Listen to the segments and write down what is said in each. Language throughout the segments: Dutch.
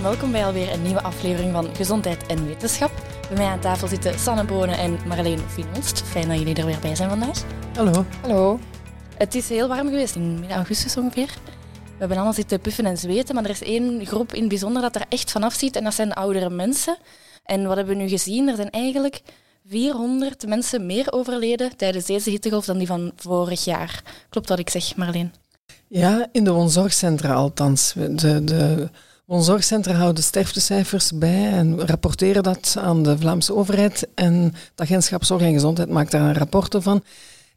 en welkom bij alweer een nieuwe aflevering van Gezondheid en Wetenschap. Bij mij aan tafel zitten Sanne Bonen en Marleen Finolst. Fijn dat jullie er weer bij zijn vandaag. Hallo. Hallo. Het is heel warm geweest, in midden augustus ongeveer. We hebben allemaal zitten puffen en zweten, maar er is één groep in het bijzonder dat er echt vanaf ziet en dat zijn de oudere mensen. En wat hebben we nu gezien? Er zijn eigenlijk 400 mensen meer overleden tijdens deze hittegolf dan die van vorig jaar. Klopt wat ik zeg, Marleen? Ja, in de woonzorgcentra althans. De, de woonzorgcentra houden sterftecijfers bij en rapporteren dat aan de Vlaamse overheid. En het agentschap Zorg en Gezondheid maakt daar een rapport van.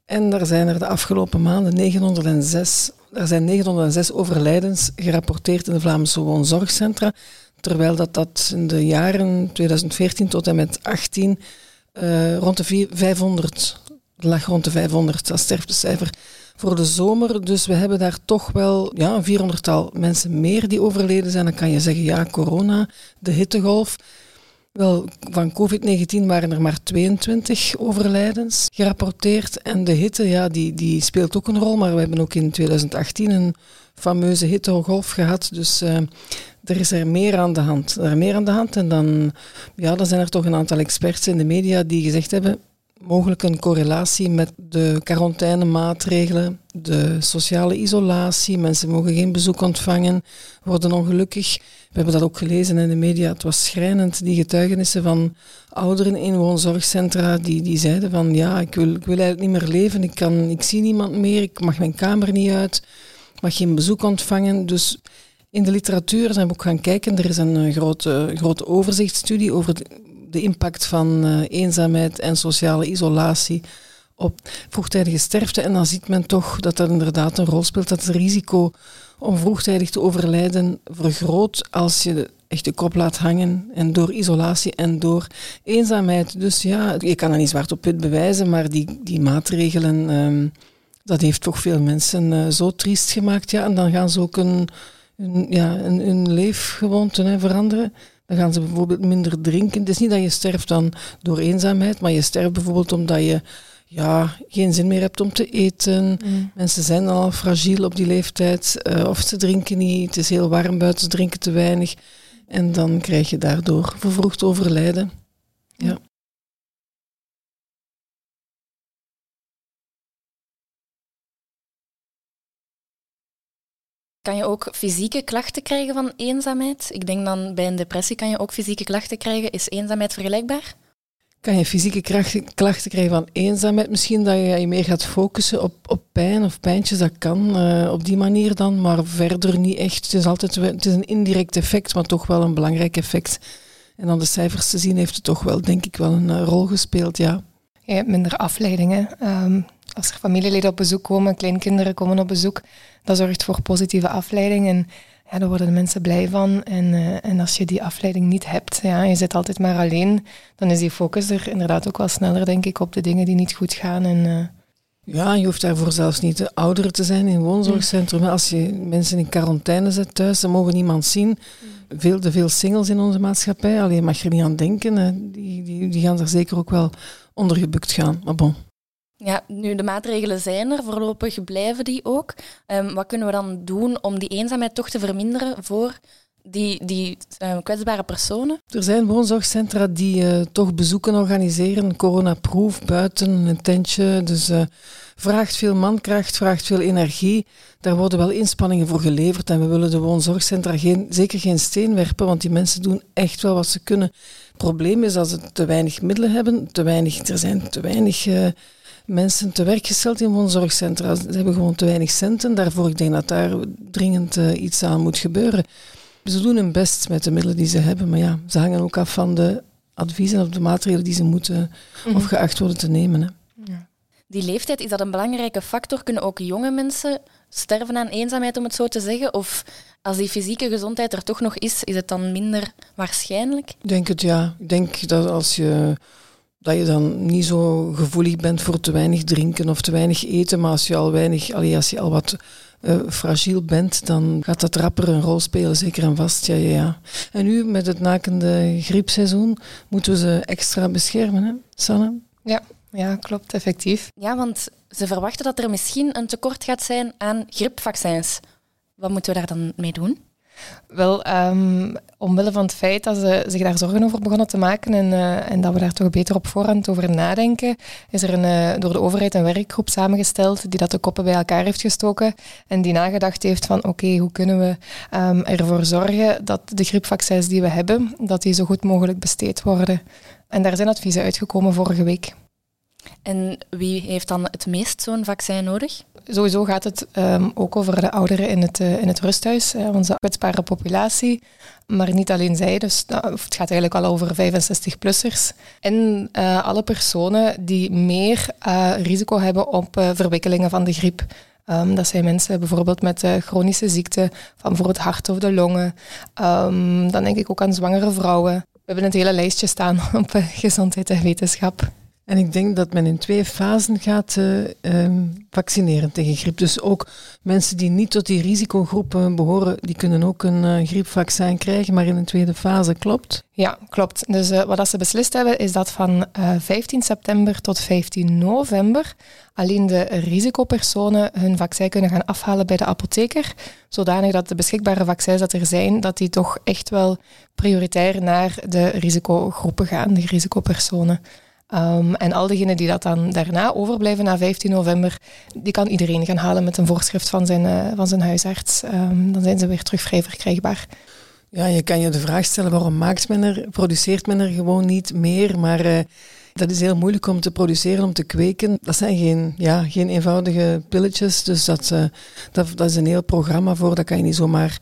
En daar zijn er de afgelopen maanden 906, er zijn 906 overlijdens gerapporteerd in de Vlaamse woonzorgcentra. Terwijl dat, dat in de jaren 2014 tot en met 18 uh, rond de 500 lag rond de 500 als sterftecijfer voor de zomer. Dus we hebben daar toch wel ja, een 400-tal mensen meer die overleden zijn. Dan kan je zeggen, ja, corona, de hittegolf. Wel, van COVID-19 waren er maar 22 overlijdens gerapporteerd. En de hitte, ja, die, die speelt ook een rol. Maar we hebben ook in 2018 een fameuze hittegolf gehad. Dus uh, er is er meer aan de hand. Er meer aan de hand. En dan, ja, dan zijn er toch een aantal experts in de media die gezegd hebben mogelijk een correlatie met de quarantainemaatregelen, de sociale isolatie. Mensen mogen geen bezoek ontvangen, worden ongelukkig. We hebben dat ook gelezen in de media. Het was schrijnend, die getuigenissen van ouderen in woonzorgcentra die, die zeiden van ja, ik wil, ik wil eigenlijk niet meer leven, ik, kan, ik zie niemand meer, ik mag mijn kamer niet uit, ik mag geen bezoek ontvangen. Dus in de literatuur zijn we ook gaan kijken. Er is een grote, grote overzichtsstudie over de impact van uh, eenzaamheid en sociale isolatie op vroegtijdige sterfte. En dan ziet men toch dat dat inderdaad een rol speelt, dat het risico om vroegtijdig te overlijden vergroot als je echt de kop laat hangen en door isolatie en door eenzaamheid. Dus ja, je kan dat niet zwart op wit bewijzen, maar die, die maatregelen, um, dat heeft toch veel mensen uh, zo triest gemaakt. Ja, en dan gaan ze ook een, een ja, een, een leefgewoonte hè, veranderen. Dan gaan ze bijvoorbeeld minder drinken. Het is niet dat je sterft dan door eenzaamheid, maar je sterft bijvoorbeeld omdat je ja, geen zin meer hebt om te eten. Mm. Mensen zijn al fragiel op die leeftijd. Uh, of ze drinken niet, het is heel warm buiten, ze drinken te weinig. En dan krijg je daardoor vervroegd overlijden. Ja. Kan je ook fysieke klachten krijgen van eenzaamheid? Ik denk dan bij een depressie kan je ook fysieke klachten krijgen. Is eenzaamheid vergelijkbaar? Kan je fysieke klachten krijgen van eenzaamheid? Misschien dat je je meer gaat focussen op, op pijn of pijntjes, dat kan uh, op die manier dan, maar verder niet echt. Het is altijd het is een indirect effect, maar toch wel een belangrijk effect. En dan de cijfers te zien heeft het toch wel, denk ik, wel een uh, rol gespeeld, ja. Je hebt minder afleidingen. Um, als er familieleden op bezoek komen, kleinkinderen komen op bezoek, dat zorgt voor positieve afleiding. En ja, daar worden de mensen blij van. En, uh, en als je die afleiding niet hebt, ja, je zit altijd maar alleen, dan is die focus er inderdaad ook wel sneller, denk ik, op de dingen die niet goed gaan. En, uh... Ja, je hoeft daarvoor zelfs niet ouder te zijn in een woonzorgcentrum. Als je mensen in quarantaine zet thuis, dan mogen niemand zien. Veel te veel singles in onze maatschappij, alleen mag je er niet aan denken. Die, die, die gaan er zeker ook wel ondergebukt gaan. Maar bon. Ja, nu de maatregelen zijn er, voorlopig blijven die ook. Um, wat kunnen we dan doen om die eenzaamheid toch te verminderen voor die, die um, kwetsbare personen? Er zijn woonzorgcentra die uh, toch bezoeken organiseren, coronaproof, buiten, een tentje. Dus uh, vraagt veel mankracht, vraagt veel energie. Daar worden wel inspanningen voor geleverd en we willen de woonzorgcentra geen, zeker geen steen werpen, want die mensen doen echt wel wat ze kunnen. Het probleem is dat ze te weinig middelen hebben, te weinig, er zijn te weinig... Mensen te werk gesteld in woonzorgcentra. Ze hebben gewoon te weinig centen daarvoor. Ik denk dat daar dringend uh, iets aan moet gebeuren. Ze doen hun best met de middelen die ze hebben, maar ja, ze hangen ook af van de adviezen of de maatregelen die ze moeten mm of geacht worden te nemen. Hè. Ja. Die leeftijd, is dat een belangrijke factor? Kunnen ook jonge mensen sterven aan eenzaamheid, om het zo te zeggen? Of als die fysieke gezondheid er toch nog is, is het dan minder waarschijnlijk? Ik denk het ja. Ik denk dat als je dat je dan niet zo gevoelig bent voor te weinig drinken of te weinig eten. Maar als je al, weinig, allee, als je al wat uh, fragiel bent, dan gaat dat rapper een rol spelen, zeker en vast. Ja, ja, ja. En nu, met het nakende griepseizoen, moeten we ze extra beschermen, hè, Sanne? Ja, ja, klopt, effectief. Ja, want ze verwachten dat er misschien een tekort gaat zijn aan griepvaccins. Wat moeten we daar dan mee doen? Wel, um, omwille van het feit dat ze zich daar zorgen over begonnen te maken en, uh, en dat we daar toch beter op voorhand over nadenken, is er een, uh, door de overheid een werkgroep samengesteld die dat de koppen bij elkaar heeft gestoken en die nagedacht heeft van oké, hoe kunnen we um, ervoor zorgen dat de griepvaccins die we hebben, dat die zo goed mogelijk besteed worden. En daar zijn adviezen uitgekomen vorige week. En wie heeft dan het meest zo'n vaccin nodig? Sowieso gaat het um, ook over de ouderen in het, uh, in het rusthuis, onze kwetsbare populatie. Maar niet alleen zij, dus nou, het gaat eigenlijk al over 65-plussers. En uh, alle personen die meer risico hebben op verwikkelingen van de griep. Um, dat zijn mensen bijvoorbeeld met chronische ziekten van voor het hart of de longen. Um, dan denk ik ook aan zwangere vrouwen. We hebben het hele lijstje staan op gezondheid en wetenschap. En ik denk dat men in twee fasen gaat uh, vaccineren tegen griep. Dus ook mensen die niet tot die risicogroepen behoren, die kunnen ook een uh, griepvaccin krijgen, maar in een tweede fase, klopt? Ja, klopt. Dus uh, wat ze beslist hebben, is dat van 15 september tot 15 november alleen de risicopersonen hun vaccin kunnen gaan afhalen bij de apotheker, zodanig dat de beschikbare vaccins dat er zijn, dat die toch echt wel prioritair naar de risicogroepen gaan, de risicopersonen. Um, en al diegenen die dat dan daarna overblijven na 15 november, die kan iedereen gaan halen met een voorschrift van zijn, uh, van zijn huisarts. Um, dan zijn ze weer terug vrij verkrijgbaar. Ja, je kan je de vraag stellen waarom maakt men er, produceert men er gewoon niet meer, maar uh, dat is heel moeilijk om te produceren, om te kweken. Dat zijn geen, ja, geen eenvoudige pilletjes, dus dat, uh, dat, dat is een heel programma voor, dat kan je niet zomaar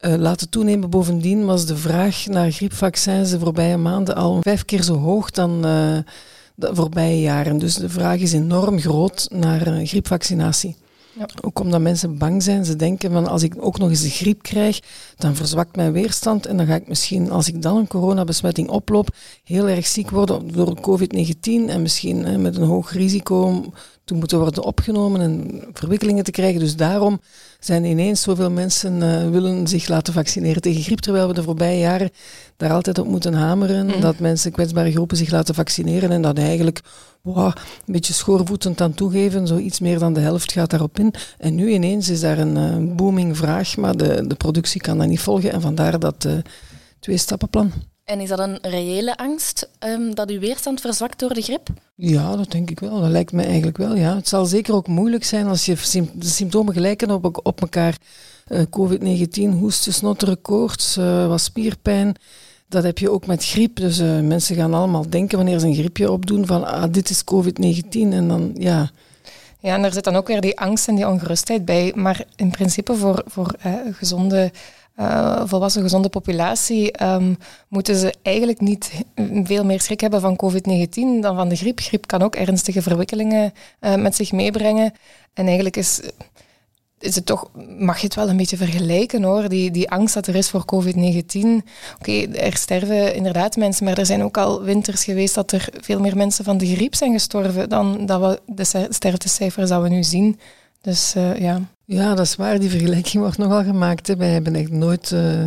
laten toenemen. Bovendien was de vraag naar griepvaccins de voorbije maanden al vijf keer zo hoog dan de voorbije jaren. Dus de vraag is enorm groot naar griepvaccinatie. Ja. Ook omdat mensen bang zijn. Ze denken van als ik ook nog eens de griep krijg, dan verzwakt mijn weerstand en dan ga ik misschien, als ik dan een coronabesmetting oploop, heel erg ziek worden door COVID-19 en misschien hè, met een hoog risico toe moeten worden opgenomen en verwikkelingen te krijgen. Dus daarom zijn ineens zoveel mensen uh, willen zich laten vaccineren tegen griep, terwijl we de voorbije jaren daar altijd op moeten hameren, mm. dat mensen, kwetsbare groepen, zich laten vaccineren en dat eigenlijk wow, een beetje schoorvoetend aan toegeven, zo iets meer dan de helft gaat daarop in. En nu ineens is daar een uh, booming vraag, maar de, de productie kan dat niet volgen en vandaar dat uh, twee-stappenplan. En is dat een reële angst um, dat uw weerstand verzwakt door de griep? Ja, dat denk ik wel. Dat lijkt me eigenlijk wel. Ja. Het zal zeker ook moeilijk zijn als je de symptomen gelijken op, op elkaar. Uh, COVID-19, hoesten, snotteren, koorts, uh, wat spierpijn. Dat heb je ook met griep. Dus uh, mensen gaan allemaal denken wanneer ze een griepje opdoen van ah, dit is COVID-19 en dan ja. Ja, en er zit dan ook weer die angst en die ongerustheid bij. Maar in principe voor, voor gezonde uh, volwassen gezonde populatie um, moeten ze eigenlijk niet veel meer schrik hebben van COVID-19 dan van de griep. Griep kan ook ernstige verwikkelingen uh, met zich meebrengen. En eigenlijk is, is het toch, mag je het wel een beetje vergelijken hoor, die, die angst dat er is voor COVID-19. Oké, er sterven inderdaad mensen, maar er zijn ook al winters geweest dat er veel meer mensen van de griep zijn gestorven dan dat we de sterftecijfers dat we nu zien. Dus uh, ja. Ja, dat is waar. Die vergelijking wordt nogal gemaakt. Hè. Wij hebben echt nooit uh,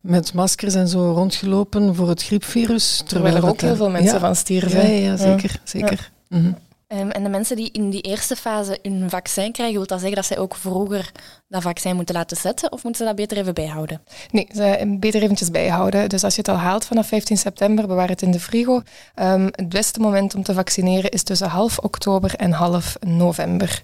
met maskers en zo rondgelopen voor het griepvirus. Terwijl er ook heel veel mensen ja. van stierven. Ja, ja zeker. Ja. zeker. Mm -hmm. um, en de mensen die in die eerste fase hun vaccin krijgen, wil dat zeggen dat zij ook vroeger dat vaccin moeten laten zetten? Of moeten ze dat beter even bijhouden? Nee, ze beter eventjes bijhouden. Dus als je het al haalt vanaf 15 september, bewaar het in de frigo. Um, het beste moment om te vaccineren is tussen half oktober en half november.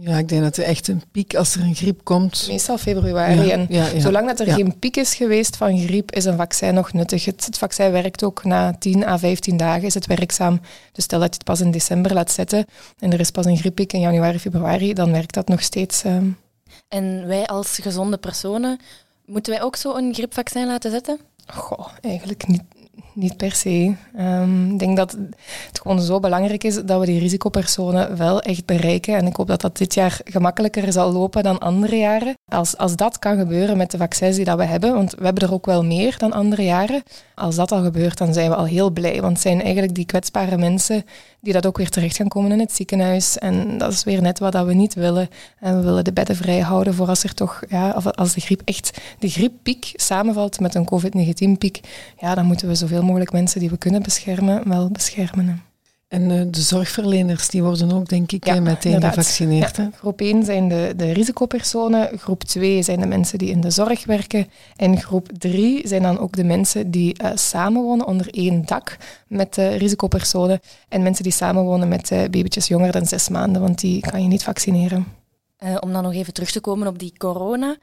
Ja, ik denk dat er echt een piek als er een griep komt. Meestal februari. Ja, en ja, ja. zolang dat er geen piek is geweest van griep, is een vaccin nog nuttig. Het, het, vaccin werkt ook na 10 à 15 dagen, is het werkzaam. Dus stel dat je het pas in december laat zetten en er is pas een grieppiek in januari, februari, dan werkt dat nog steeds. Um. En wij als gezonde personen, moeten wij ook zo een griepvaccin laten zetten? Goh, eigenlijk niet, niet per se. Um, ik denk dat het gewoon zo belangrijk is dat we die risicopersonen wel echt bereiken. En ik hoop dat dat dit jaar gemakkelijker zal lopen dan andere jaren. Als, als dat kan gebeuren met de vaccins die dat we hebben, want we hebben er ook wel meer dan andere jaren. Als dat al gebeurt, dan zijn we al heel blij. Want het zijn eigenlijk die kwetsbare mensen die dat ook weer terecht gaan komen in het ziekenhuis. En dat is weer net wat dat we niet willen. En we willen de bedden vrij houden voor als er toch, ja, als de griep echt, de grieppiek samenvalt met een COVID-19-piek, ja, dan moeten we zoveel mogelijk mensen die we kunnen beschermen, wel beschermen. En uh, de zorgverleners die worden ook, denk ik, ja, meteen inderdaad. gevaccineerd. Ja. Groep 1 zijn de, de risicopersonen, groep 2 zijn de mensen die in de zorg werken en groep 3 zijn dan ook de mensen die uh, samenwonen onder één dak met de risicopersonen en mensen die samenwonen met uh, babytjes jonger dan zes maanden, want die kan je niet vaccineren. om dan nog even terug te komen op die corona.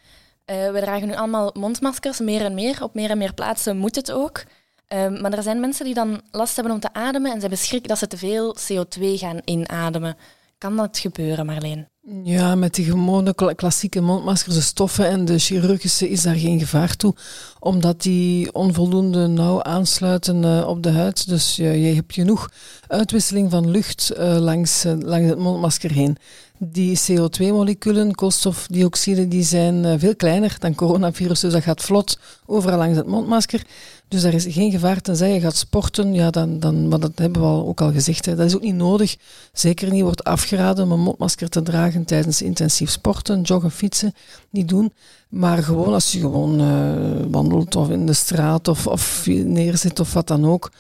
we dragen nu allemaal mondmaskers, meer en meer. Op meer en meer plaatsen moet het ook. Ehm, maar er zijn mensen die dan last hebben om te ademen en ze hebben dat ze te veel CO2 gaan inademen. Kan dat gebeuren, Marleen? Ja, met die gewone klassieke mondmaskers, de stoffen en de chirurgische is daar geen gevaar toe, omdat die onvoldoende nauw aansluiten uh, op de huid. Dus je hebt genoeg uitwisseling van lucht uh, langs, uh, langs het mondmasker heen. Die CO2-moleculen, koolstofdioxide, die zijn veel kleiner dan coronavirus, dus dat gaat vlot overal langs het mondmasker. Dus daar is geen gevaar tenzij je gaat sporten. Ja, dan, dan, maar dat hebben we al, ook al gezegd. Hè. Dat is ook niet nodig. Zeker niet wordt afgeraden om een mondmasker te dragen tijdens intensief sporten, joggen, fietsen. Niet doen. Maar gewoon als je gewoon wandelt of in de straat of, of neerzit of wat dan ook,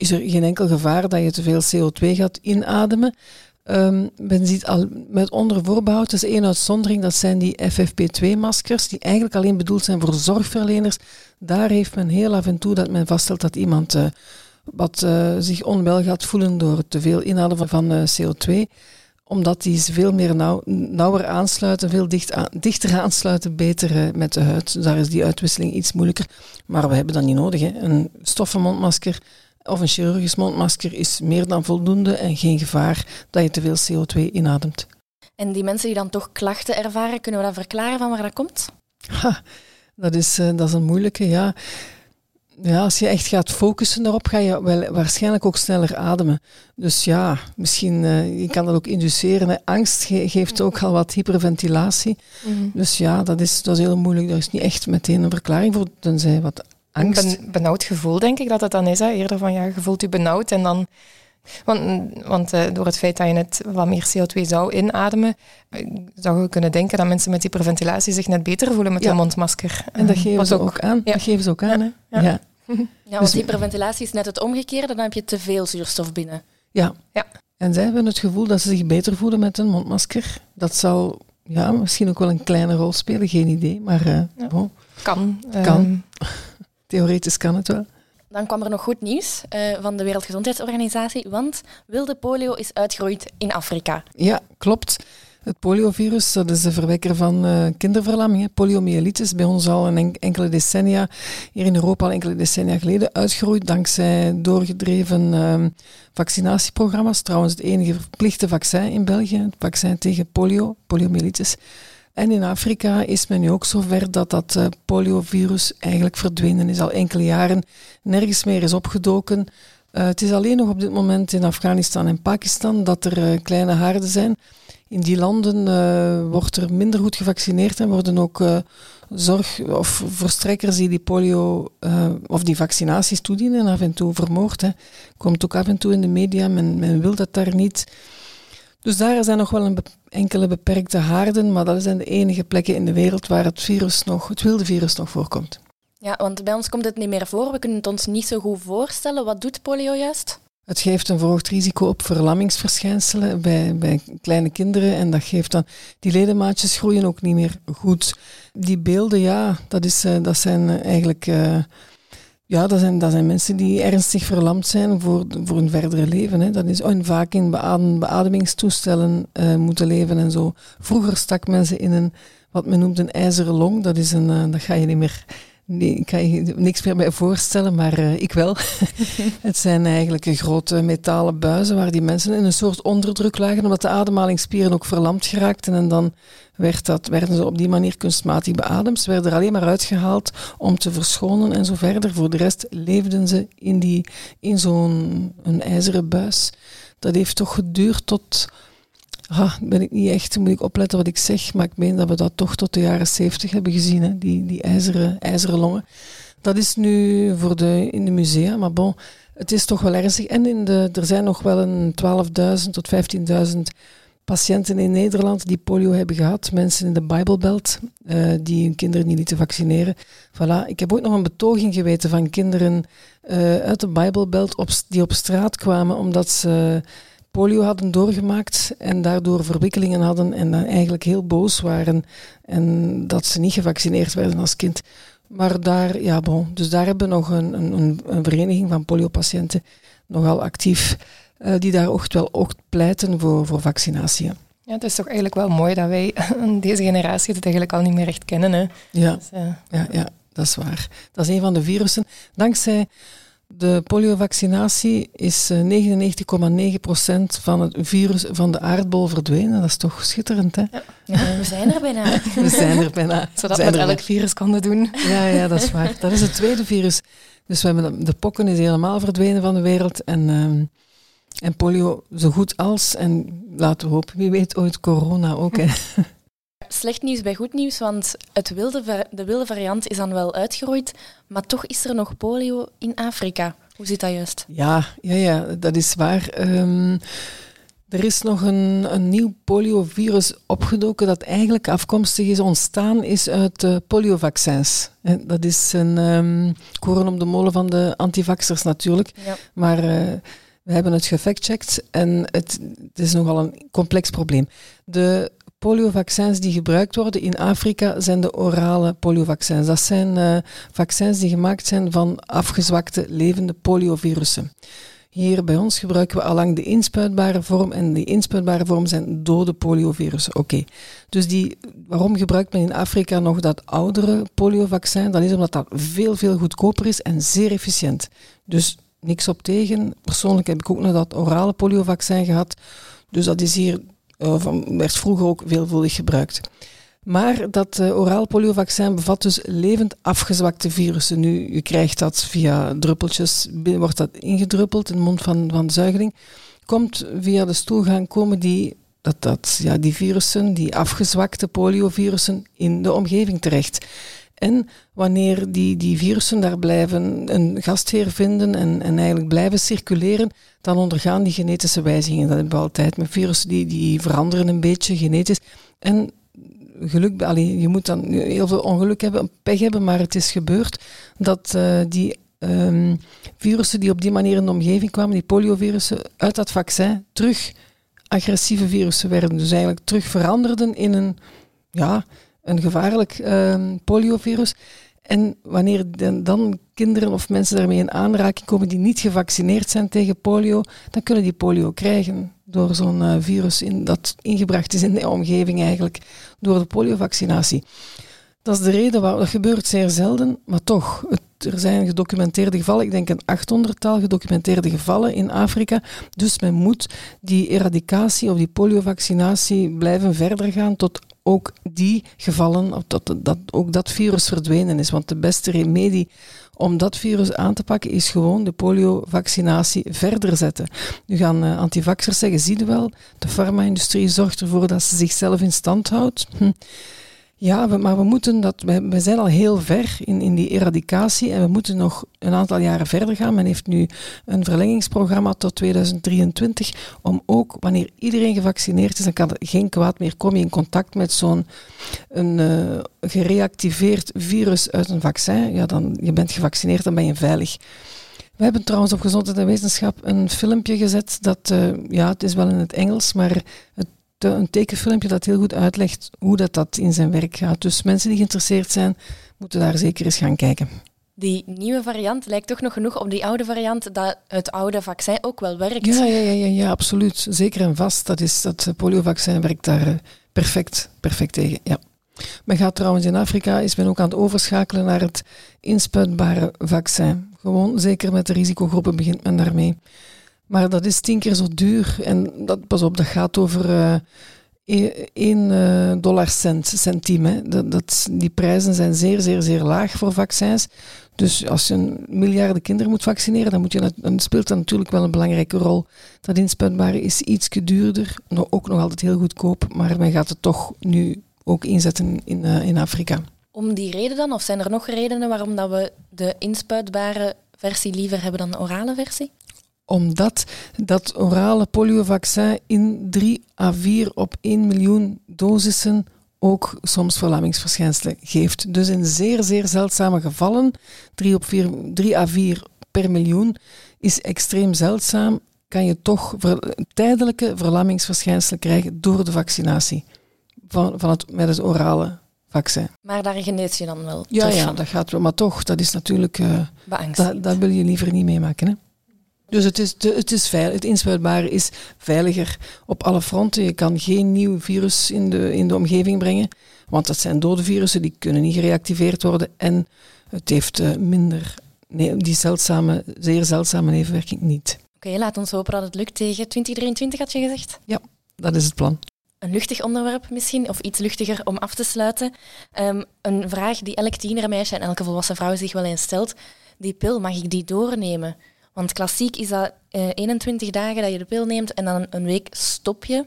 is er geen enkel gevaar dat je te veel CO2 gaat inademen. Um, men ziet al met onder voorbehoud, is één uitzondering, dat zijn die FFP2-maskers, die eigenlijk alleen bedoeld zijn voor zorgverleners. Daar heeft men heel af en toe dat men vaststelt dat iemand uh, wat uh, zich onwel gaat voelen door te veel inademen van, uh, CO2 omdat die veel meer nauw, nauwer aansluiten, veel dichter aansluiten, beter met de huid. Dus daar is die uitwisseling iets moeilijker. Maar we hebben dat niet nodig. Hè. Een stoffen mondmasker of een chirurgisch mondmasker is meer dan voldoende en geen gevaar dat je te veel CO2 inademt. En die mensen die dan toch klachten ervaren, kunnen we dat verklaren van waar dat komt? Ha, dat, is, uh, dat is een moeilijke, ja. Ja, als je echt gaat focussen daarop, ga je wel waarschijnlijk ook sneller ademen. Dus ja, misschien uh, je kan dat ook induceren. Angst geeft ook al wat hyperventilatie. Mm Dus ja, dat is, dat is heel moeilijk. Daar is niet echt meteen een verklaring voor, tenzij wat angst. Een benauwd gevoel, denk ik dat het dan is. Hè? Eerder van, ja, je voelt je benauwd en dan... Want, want uh, door het feit dat je net wat meer CO2 zou inademen, eh, zou je kunnen denken dat mensen met hyperventilatie zich net beter voelen met ja. hun mondmasker. En dat geven, ze ook, aan. Ja. Dat geven ze ook aan. Hè? Ja. Ja, want dus- hyperventilatie is net het omgekeerde, dan heb je te veel zuurstof binnen. Ja. ja. En zij hebben het gevoel dat ze zich beter voelen met een mondmasker. Dat zal ja, misschien ook wel een kleine rol spelen, geen idee. Maar uh, bon. kan. Kan. Um, Theoretisch kan het wel. Dan kwam er nog goed nieuws uh, van de Wereldgezondheidsorganisatie, want wilde polio is uitgeroeid in Afrika. Ja, klopt. Het poliovirus, dat is de verwekker van uh, kinderverlamming, poliomyelitis, bij ons al een enkele decennia, hier in Europa al enkele decennia geleden, uitgeroeid dankzij doorgedreven uh, vaccinatieprogramma's. Trouwens, het enige verplichte vaccin in België, het vaccin tegen polio, poliomyelitis. En in Afrika is men nu ook zover dat dat uh, poliovirus eigenlijk verdwenen is. Al enkele jaren nergens meer is opgedoken. Uh, het is alleen nog op dit moment in Afghanistan en Pakistan dat er uh, kleine haarden zijn. In die landen wordt er minder goed gevaccineerd en worden ook zorg- of verstrekkers die die polio of die vaccinaties toedienen af en toe vermoord. Hè. Komt ook af en toe in de media, men wil dat daar niet. Dus daar zijn nog wel een enkele beperkte haarden, maar dat zijn de enige plekken in de wereld waar het virus nog, het wilde virus nog voorkomt. Ja, want bij ons komt het niet meer voor. We kunnen het ons niet zo goed voorstellen. Wat doet polio juist? Het geeft een verhoogd risico op verlammingsverschijnselen bij, bij kleine kinderen. En dat geeft dan, die ledemaatjes groeien ook niet meer goed. Die beelden, ja, dat, is, uh, dat zijn eh, eigenlijk uh, ja, dat zijn, dat zijn mensen die ernstig verlamd zijn voor, voor hun verdere leven. Hè. Dat is oh, vaak in beadem, beademingstoestellen uh, moeten leven en zo. Vroeger stak mensen in een, wat men noemt een ijzeren long. Dat, is een, uh, dat ga je niet meer Nee, ik kan je niks meer bij voorstellen, maar uh, ik wel. het zijn eigenlijk grote metalen buizen waar die mensen in een soort onderdruk lagen, omdat de ademhalingsspieren ook verlamd geraakten. En dan werd dat, werden ze op die manier kunstmatig beademd. Ze werden er alleen maar uitgehaald om te verschonen en zo verder. Voor de rest leefden ze in, die, in zo'n een ijzeren buis. Dat heeft toch geduurd tot ah, ben ik niet echt, moet ik opletten wat ik zeg, maar ik meen dat we dat toch tot de jaren zeventig hebben gezien, hè, die, die ijzeren, ijzeren longen. Dat is nu voor de, in de musea, maar bon, het is toch wel ernstig. En in de, er zijn nog wel een 12.000 tot 15.000 patiënten in Nederland die polio hebben gehad, mensen in de Bijbelbelt uh, die hun kinderen niet lieten vaccineren. Voilà. Ik heb ook nog een betoging geweten van kinderen uh, uit de Bijbelbelt die op straat kwamen omdat ze polio hadden doorgemaakt en daardoor verwikkelingen hadden en dan eigenlijk heel boos waren en dat ze niet gevaccineerd werden als kind. Maar daar, ja bon, dus daar hebben we nog een, een, een vereniging van poliopatiënten nogal actief, uh, die daar ook wel ook pleiten voor, voor vaccinatie. Ja, het is toch eigenlijk wel mooi dat wij deze generatie het eigenlijk al niet meer echt kennen. Hè? Ja, dus, uh, ja, ja, dat is waar. Dat is een van de virussen. Dankzij de poliovaccinatie is 99,9% van het virus van de aardbol verdwenen. Dat is toch schitterend, hè? Ja, we zijn er bijna. We zijn er bijna. Zodat we, we elk virus konden doen. Ja, ja, dat is waar. Dat is het tweede virus. Dus we hebben de pokken is helemaal verdwenen van de wereld. En, um, en polio zo goed als. En laten we hopen, wie weet ooit corona ook. Hè. Slecht nieuws bij goed nieuws, want het wilde, de wilde variant is dan wel uitgeroeid, maar toch is er nog polio in Afrika. Hoe zit dat juist? Ja, ja, ja dat is waar. Um, er is nog een, een nieuw poliovirus opgedoken dat eigenlijk afkomstig is, ontstaan is uit uh, poliovaccins. En dat is een um, koren om de molen van de antivaxers natuurlijk. Ja. Maar uh, we hebben het gefactcheckt en het, het, is nogal een complex probleem. De poliovaccins die gebruikt worden in Afrika zijn de orale poliovaccins. Dat zijn uh, vaccins die gemaakt zijn van afgezwakte levende poliovirussen. Hier bij ons gebruiken we allang de inspuitbare vorm en die inspuitbare vorm zijn dode poliovirussen. Oké, dus die, waarom gebruikt men in Afrika nog dat oudere poliovaccin? Dat is omdat dat veel, veel goedkoper is en zeer efficiënt. Dus niks op tegen. Persoonlijk heb ik ook nog dat orale poliovaccin gehad. Dus dat is hier, van, werd vroeger ook veelvuldig gebruikt. Maar dat uh, oraal poliovaccin bevat dus levend afgezwakte virussen. Nu, je krijgt dat via druppeltjes, wordt dat ingedruppeld in de mond van, van de zuigeling. Komt via de stoelgang komen die, dat, dat, ja, die virussen, die afgezwakte poliovirussen, in de omgeving terecht. En wanneer die, die virussen daar blijven een gastheer vinden en, en eigenlijk blijven circuleren, dan ondergaan die genetische wijzigingen. Dat hebben we altijd met virussen, die, die veranderen een beetje genetisch. En geluk, allee, je moet dan heel veel ongeluk hebben, pech hebben, maar het is gebeurd dat uh, die um, virussen die op die manier in de omgeving kwamen, die poliovirussen, uit dat vaccin terug agressieve virussen werden. Dus eigenlijk terug veranderden in een, ja, een gevaarlijk um, poliovirus. En wanneer dan kinderen of mensen daarmee in aanraking komen die niet gevaccineerd zijn tegen polio, dan kunnen die polio krijgen door zo'n uh, virus in, dat ingebracht is in de omgeving eigenlijk, door de poliovaccinatie. Dat is de reden waarom dat gebeurt zeer zelden, maar toch. Er zijn gedocumenteerde gevallen, ik denk een achthonderdtal gedocumenteerde gevallen in Afrika. Dus men moet die eradicatie of die poliovaccinatie blijven verder gaan tot ook die gevallen, dat, dat ook dat virus verdwenen is. Want de beste remedie om dat virus aan te pakken is gewoon de poliovaccinatie verder zetten. Nu gaan uh, antivaxers zeggen, zie je wel, de farma-industrie zorgt ervoor dat ze zichzelf in stand houdt. Hm. Ja, maar we moeten dat, we, zijn al heel ver in, in die eradicatie en we moeten nog een aantal jaren verder gaan. Men heeft nu een verlengingsprogramma tot 2023 om ook, wanneer iedereen gevaccineerd is, dan kan er geen kwaad meer, kom je in contact met zo'n een, uh, gereactiveerd virus uit een vaccin, ja, dan je bent gevaccineerd, dan ben je veilig. We hebben trouwens op Gezondheid en Wetenschap een filmpje gezet dat, uh, ja, het is wel in het Engels, maar het een tekenfilmpje dat heel goed uitlegt hoe dat, dat in zijn werk gaat. Dus mensen die geïnteresseerd zijn, moeten daar zeker eens gaan kijken. Die nieuwe variant lijkt toch nog genoeg op die oude variant dat het oude vaccin ook wel werkt. Ja, ja, ja, ja, ja absoluut. Zeker en vast. Dat, is, dat poliovaccin werkt daar eh, perfect, perfect tegen. Ja. Men gaat trouwens in Afrika, is men ook aan het overschakelen naar het inspuitbare vaccin. Gewoon, zeker met de risicogroepen begint men daarmee. Maar dat is tien keer zo duur. En dat, pas op, dat gaat over uh, eh, 1 uh, eh, dollar cent, centime. Dat, dat, die prijzen zijn zeer, zeer, zeer laag voor vaccins. Dus als je een miljarden kinderen moet vaccineren, dan, moet je, dan speelt dat natuurlijk wel een belangrijke rol. Dat inspuitbare is iets duurder, ook nog altijd heel goedkoop, maar men gaat het toch nu ook inzetten in, uh, in Afrika. Om die reden dan, of zijn er nog redenen waarom dat we de inspuitbare versie liever hebben dan de orale versie? Omdat dat orale poliovaccin in 3 à 4 op 1 miljoen dosissen ook soms verlammingsverschijnselen geeft. Dus in zeer, zeer zeldzame gevallen, 3, op 4, 3 à 4 per miljoen, is extreem zeldzaam, kan je toch ver, tijdelijke verlammingsverschijnselen krijgen door de vaccinatie van, van het, met het orale vaccin. Maar daar genees je dan wel Ja, ja dat gaat wel. Maar toch, dat is natuurlijk... Uh, dat, dat wil je liever niet meemaken. Hè? Dus het is, de, het is veilig. Het inspuitbare is veiliger op alle fronten. Je kan geen nieuw virus in de, in de omgeving brengen, want dat zijn dode virussen, die kunnen niet gereactiveerd worden. En het heeft uh, minder, nee, die zeldzame, zeer zeldzame nevenwerking niet. Oké, okay, laat ons hopen dat het lukt tegen 2023, had je gezegd? Ja, dat is het plan een luchtig onderwerp misschien, of iets luchtiger om af te sluiten. Um, een vraag die elk tienermeisje en elke volwassen vrouw zich wel eens stelt. Die pil, mag ik die doornemen? Want klassiek is dat uh, eh, 21 dagen dat je de pil neemt en dan een week stop je.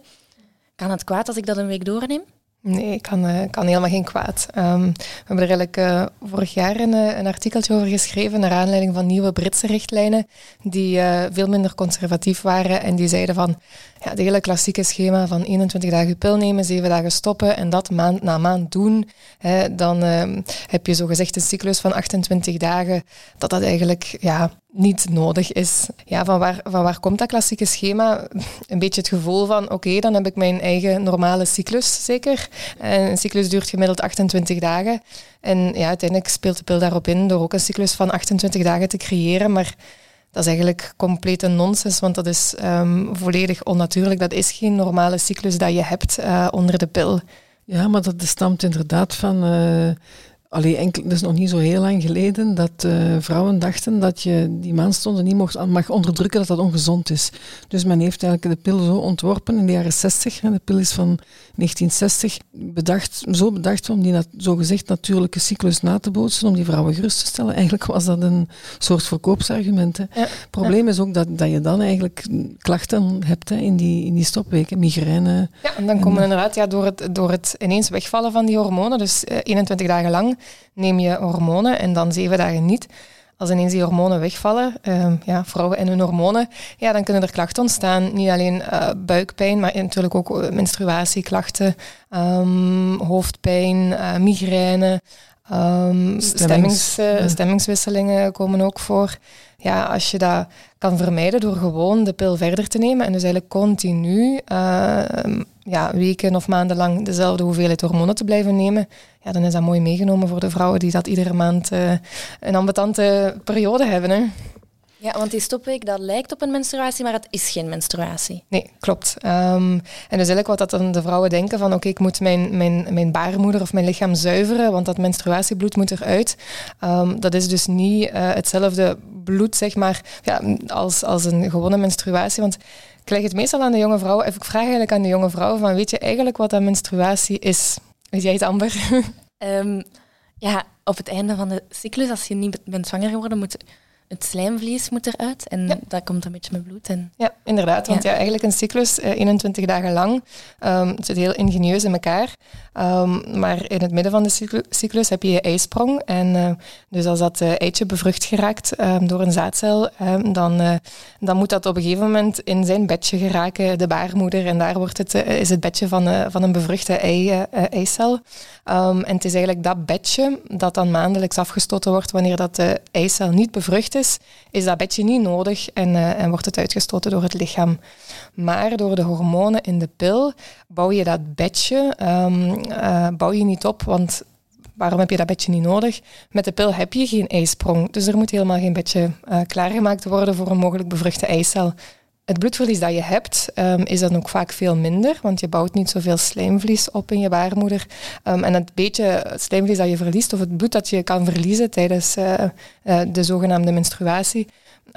Kan het kwaad als ik dat een week doorneem? Nee, kan, uh, kan helemaal geen kwaad. Um, we hebben er eigenlijk uh, vorig jaar een, een, artikeltje over geschreven naar aanleiding van nieuwe Britse richtlijnen die veel minder conservatief waren en die zeiden van ja, het hele klassieke schema van 21 dagen pil nemen, 7 dagen stoppen en dat maand na maand doen, hè, dan uh, heb je zogezegd een cyclus van 28 dagen, dat dat eigenlijk ja, niet nodig is. Ja, van waar, van waar komt dat klassieke schema? Een beetje het gevoel van, oké, dan heb ik mijn eigen normale cyclus, zeker. En een cyclus duurt gemiddeld 28 dagen. En ja, uiteindelijk speelt de pil daarop in door ook een cyclus van 28 dagen te creëren, maar dat is eigenlijk complete nonsens, want dat is um, volledig onnatuurlijk. Dat is geen normale cyclus dat je hebt uh, onder de pil. Ja, maar dat stamt inderdaad van uh, Allee, enkel, dat is nog niet zo heel lang geleden dat uh, vrouwen dachten dat je die maandstonden niet mocht, mag onderdrukken, dat dat ongezond is. Dus men heeft eigenlijk de pil zo ontworpen in de jaren 60. de pil is van 1960. Bedacht, zo bedacht om die zogezegd natuurlijke cyclus na te bootsen, om die vrouwen gerust te stellen. Eigenlijk was dat een soort verkoopsargument. Hè. Het probleem is ook dat, dat je dan eigenlijk klachten hebt hè, in, die, in die stopweken, migraine. Ja, en dan komen inderdaad ja, door, het, door het ineens wegvallen van die hormonen, dus 21 dagen lang neem je hormonen en dan zeven dagen niet. Als ineens die hormonen wegvallen, uh, ja, vrouwen en hun hormonen, ja, dan kunnen er klachten ontstaan. Niet alleen uh, buikpijn, maar natuurlijk ook eh, menstruatieklachten, um, hoofdpijn, uh, migraine, um, stemmings, stemmingswisselingen komen ook voor. Ja, als je dat kan vermijden door gewoon de pil verder te nemen en dus eigenlijk continu ja, weken of maanden lang dezelfde hoeveelheid hormonen te blijven nemen, ja, dan is dat mooi meegenomen voor de vrouwen die dat iedere maand uh, een ambetante periode hebben. Hè. Ja, want die stopweek, dat lijkt op een menstruatie, maar het is geen menstruatie. Nee, klopt. Um, en dus eigenlijk wat dat dan de vrouwen denken van oké, ik moet mijn, mijn, mijn baarmoeder of mijn lichaam zuiveren, want dat menstruatiebloed moet eruit. Um, dat is dus niet uh, hetzelfde bloed, zeg maar, ja, als, als een gewone menstruatie. Want ik leg het meestal aan de jonge vrouwen, of ik vraag eigenlijk aan de jonge vrouwen van weet je eigenlijk wat dat menstruatie is? Weet jij het, Amber? um, ja, op het einde van de cyclus, als je niet bent zwanger geworden, moet het slijmvlies moet eruit en ja. dat komt een beetje met bloed. En... Ja, inderdaad. Want ja. eigenlijk een cyclus, uh, 21 dagen lang, um, het zit heel ingenieus in elkaar. Um, maar in het midden van de cyclus heb je je eisprong. En uh, dus als dat uh, eitje bevrucht geraakt um, door een zaadcel, dan, uh, dan moet dat op een gegeven moment in zijn bedje geraken, de baarmoeder. En daar wordt het, is het bedje van, van een bevruchte ei, eicel. en het is eigenlijk dat bedje dat dan maandelijks afgestoten wordt wanneer dat de eicel niet bevrucht is, is dat bedje niet nodig en, en wordt het uitgestoten door het lichaam. Maar door de hormonen in de pil bouw je dat bedje uh, bouw je niet op, want waarom heb je dat bedje niet nodig? Met de pil heb je geen eisprong, dus er moet helemaal geen bedje uh, klaargemaakt worden voor een mogelijk bevruchte eicel. Het bloedverlies dat je hebt, um, is dan ook vaak veel minder, want je bouwt niet zoveel slijmvlies op in je baarmoeder. Um, en het beetje slijmvlies dat je verliest, of het bloed dat je kan verliezen tijdens uh, uh, de zogenaamde menstruatie,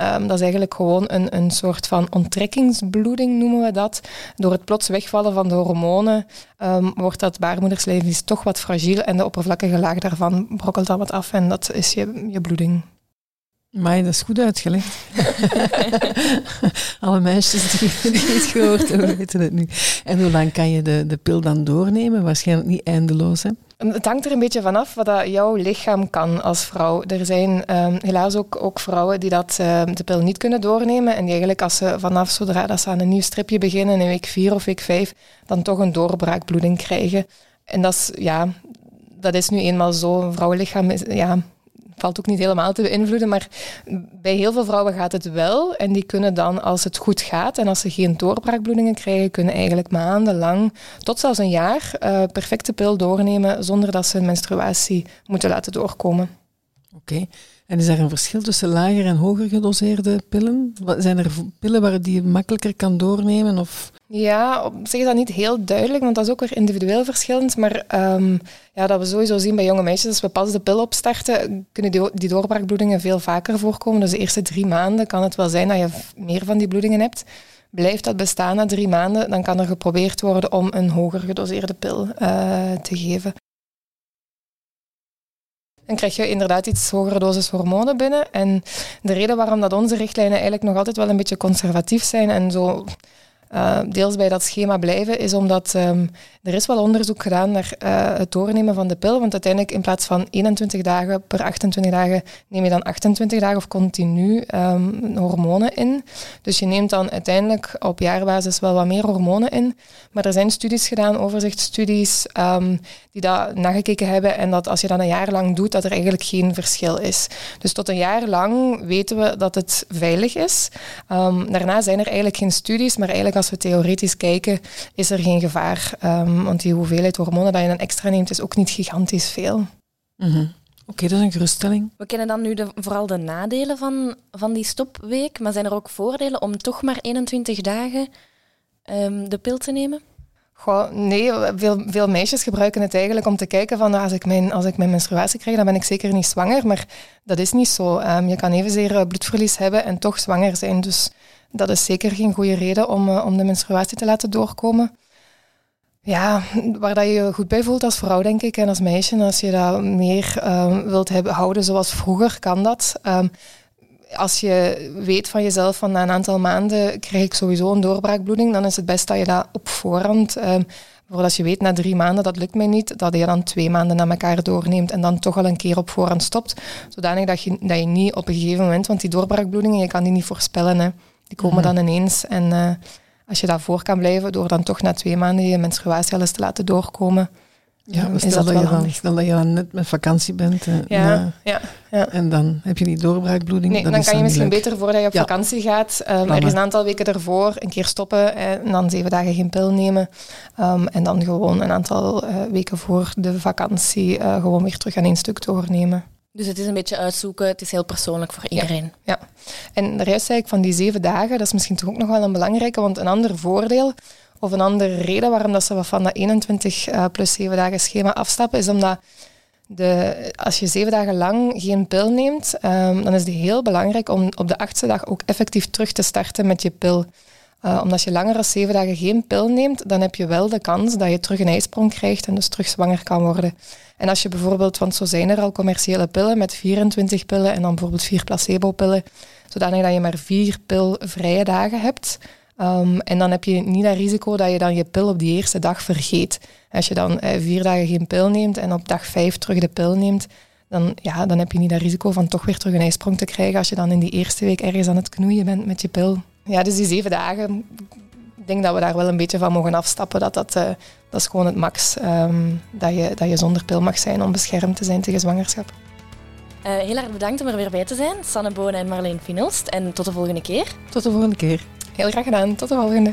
Um, dat is eigenlijk gewoon een, een soort van onttrekkingsbloeding, noemen we dat. Door het plots wegvallen van de hormonen wordt dat baarmoederslijmvlies toch wat fragiel en de oppervlakkige laag daarvan brokkelt dan wat af en dat is je, je bloeding. Maar dat is goed uitgelegd. Alle meisjes die, die het gehoord hebben, weten het nu. En hoe lang kan je de, de pil dan doornemen? Waarschijnlijk niet eindeloos, hè? Het hangt er een beetje vanaf wat dat jouw lichaam kan als vrouw. Er zijn ehm, helaas ook, ook vrouwen die dat, ehm, de pil niet kunnen doornemen en die eigenlijk als ze vanaf zodra dat ze aan een nieuw stripje beginnen in week 4 of week 5, dan toch een doorbraakbloeding krijgen. En dat is, ja, dat is nu eenmaal zo. Een vrouwenlichaam is, ja, valt ook niet helemaal te beïnvloeden, maar bij heel veel vrouwen gaat het wel. En die kunnen dan, als het goed gaat en als ze geen doorbraakbloedingen krijgen, kunnen eigenlijk maandenlang, tot zelfs een jaar, uh, perfecte pil doornemen zonder dat ze menstruatie moeten laten doorkomen. Oké. En is er een verschil tussen lager en hoger gedoseerde pillen? Zijn er pillen waar die je makkelijker kan doornemen? Of? Ja, op zich is dat niet heel duidelijk, want dat is ook weer individueel verschillend. Maar um, ja, dat we sowieso zien bij jonge meisjes, als we pas de pil opstarten, kunnen die, die doorbraakbloedingen veel vaker voorkomen. Dus de eerste drie maanden kan het wel zijn dat je meer van die bloedingen hebt. Blijft dat bestaan na drie maanden, dan kan er geprobeerd worden om een hoger gedoseerde pil uh, te geven. Dan krijg je inderdaad iets hogere dosis hormonen binnen. En de reden waarom dat onze richtlijnen eigenlijk nog altijd wel een beetje conservatief zijn en zo uh, deels bij dat schema blijven, is omdat um, er is wel onderzoek gedaan naar uh, het doornemen van de pil. Want uiteindelijk in plaats van 21 dagen per 28 dagen neem je dan 28 dagen of continu um, hormonen in. Dus je neemt dan uiteindelijk op jaarbasis wel wat meer hormonen in. Maar er zijn studies gedaan, overzichtsstudies, um, die dat nagekeken hebben. En dat als je dat een jaar lang doet, dat er eigenlijk geen verschil is. Dus tot een jaar lang weten we dat het veilig is. daarna zijn er eigenlijk geen studies, maar eigenlijk als we theoretisch kijken, is er geen gevaar. Um, want die hoeveelheid hormonen dat je dan extra neemt, is ook niet gigantisch veel. Mm Oké, dat is een geruststelling. We kennen dan nu de, vooral de nadelen van, van die stopweek, maar zijn er ook voordelen om toch maar 21 dagen um, de pil te nemen? Nee, veel, meisjes gebruiken het eigenlijk om te kijken van als ik, mijn, als ik mijn menstruatie krijg, dan ben ik zeker niet zwanger. Maar dat is niet zo. Um, je kan evenzeer eh, bloedverlies hebben en toch zwanger zijn. Dus dat is zeker geen goede reden om, uh, om de menstruatie te laten doorkomen. Ja, waar dat je je goed bij voelt als vrouw, denk ik, en als meisje. Als je dat meer um, wilt hebben, houden zoals vroeger, kan dat. Um, als je weet van jezelf van na een aantal maanden krijg ik sowieso een doorbraakbloeding, dan is het best dat je dat op voorhand, bijvoorbeeld als je weet na drie maanden dat lukt mij niet, dat je dan twee maanden na elkaar doorneemt en dan toch al een keer op voorhand stopt, zodanig dat je, dat je niet op een gegeven moment, want die doorbraakbloedingen, je kan die niet voorspellen, hè. die komen mhm. dan ineens en... Uh, als je daarvoor kan blijven, door dan toch na twee maanden je menstruatie al eens te laten doorkomen. Ja, is dat, dat, je dan, stel dat je dan net met vakantie bent. En, ja, ja, ja, En dan heb je die doorbraakbloeding. Nee, dan kan je misschien beter voordat je op vakantie gaat, um, er is een aantal weken ervoor, een keer stoppen en dan zeven dagen geen pil nemen. Um, en dan gewoon een aantal uh, weken voor de vakantie uh, gewoon weer terug aan één stuk doornemen. Dus het is een beetje uitzoeken, het is heel persoonlijk voor iedereen. Ja, ja. en de rest zei ik van die zeven dagen, dat is misschien toch ook nog wel een belangrijke, want een ander voordeel of een andere reden waarom dat ze van dat 21 uh, plus 7 dagen schema afstappen, is omdat de, als je zeven dagen lang geen pil neemt, um, dan is het heel belangrijk om op de achtste dag ook effectief terug te starten met je pil. Uh, omdat je langer dan zeven dagen geen pil neemt, dan heb je wel de kans dat je terug een ijsprong krijgt en dus terug zwanger kan worden. En als je bijvoorbeeld, want zo zijn er al commerciële pillen met 24 pillen en dan bijvoorbeeld vier placebo-pillen, zodanig dat je maar vier pilvrije dagen hebt. Um, en dan heb je niet dat risico dat je dan je pil op die eerste dag vergeet. Als je dan eh, vier dagen geen pil neemt en op dag vijf terug de pil neemt, dan, ja, dan heb je niet dat risico van toch weer terug een ijsprong te krijgen als je dan in die eerste week ergens aan het knoeien bent met je pil. Ja, dus die zeven dagen, ik denk dat we daar wel een beetje van mogen afstappen. Dat, dat, uh, dat is gewoon het max. Um, dat, je, dat je zonder pil mag zijn om beschermd te zijn tegen zwangerschap. Uh, heel erg bedankt om er weer bij te zijn. Sanne Bonen en Marleen Finelst. En tot de volgende keer. Tot de volgende keer. Heel graag gedaan. Tot de volgende.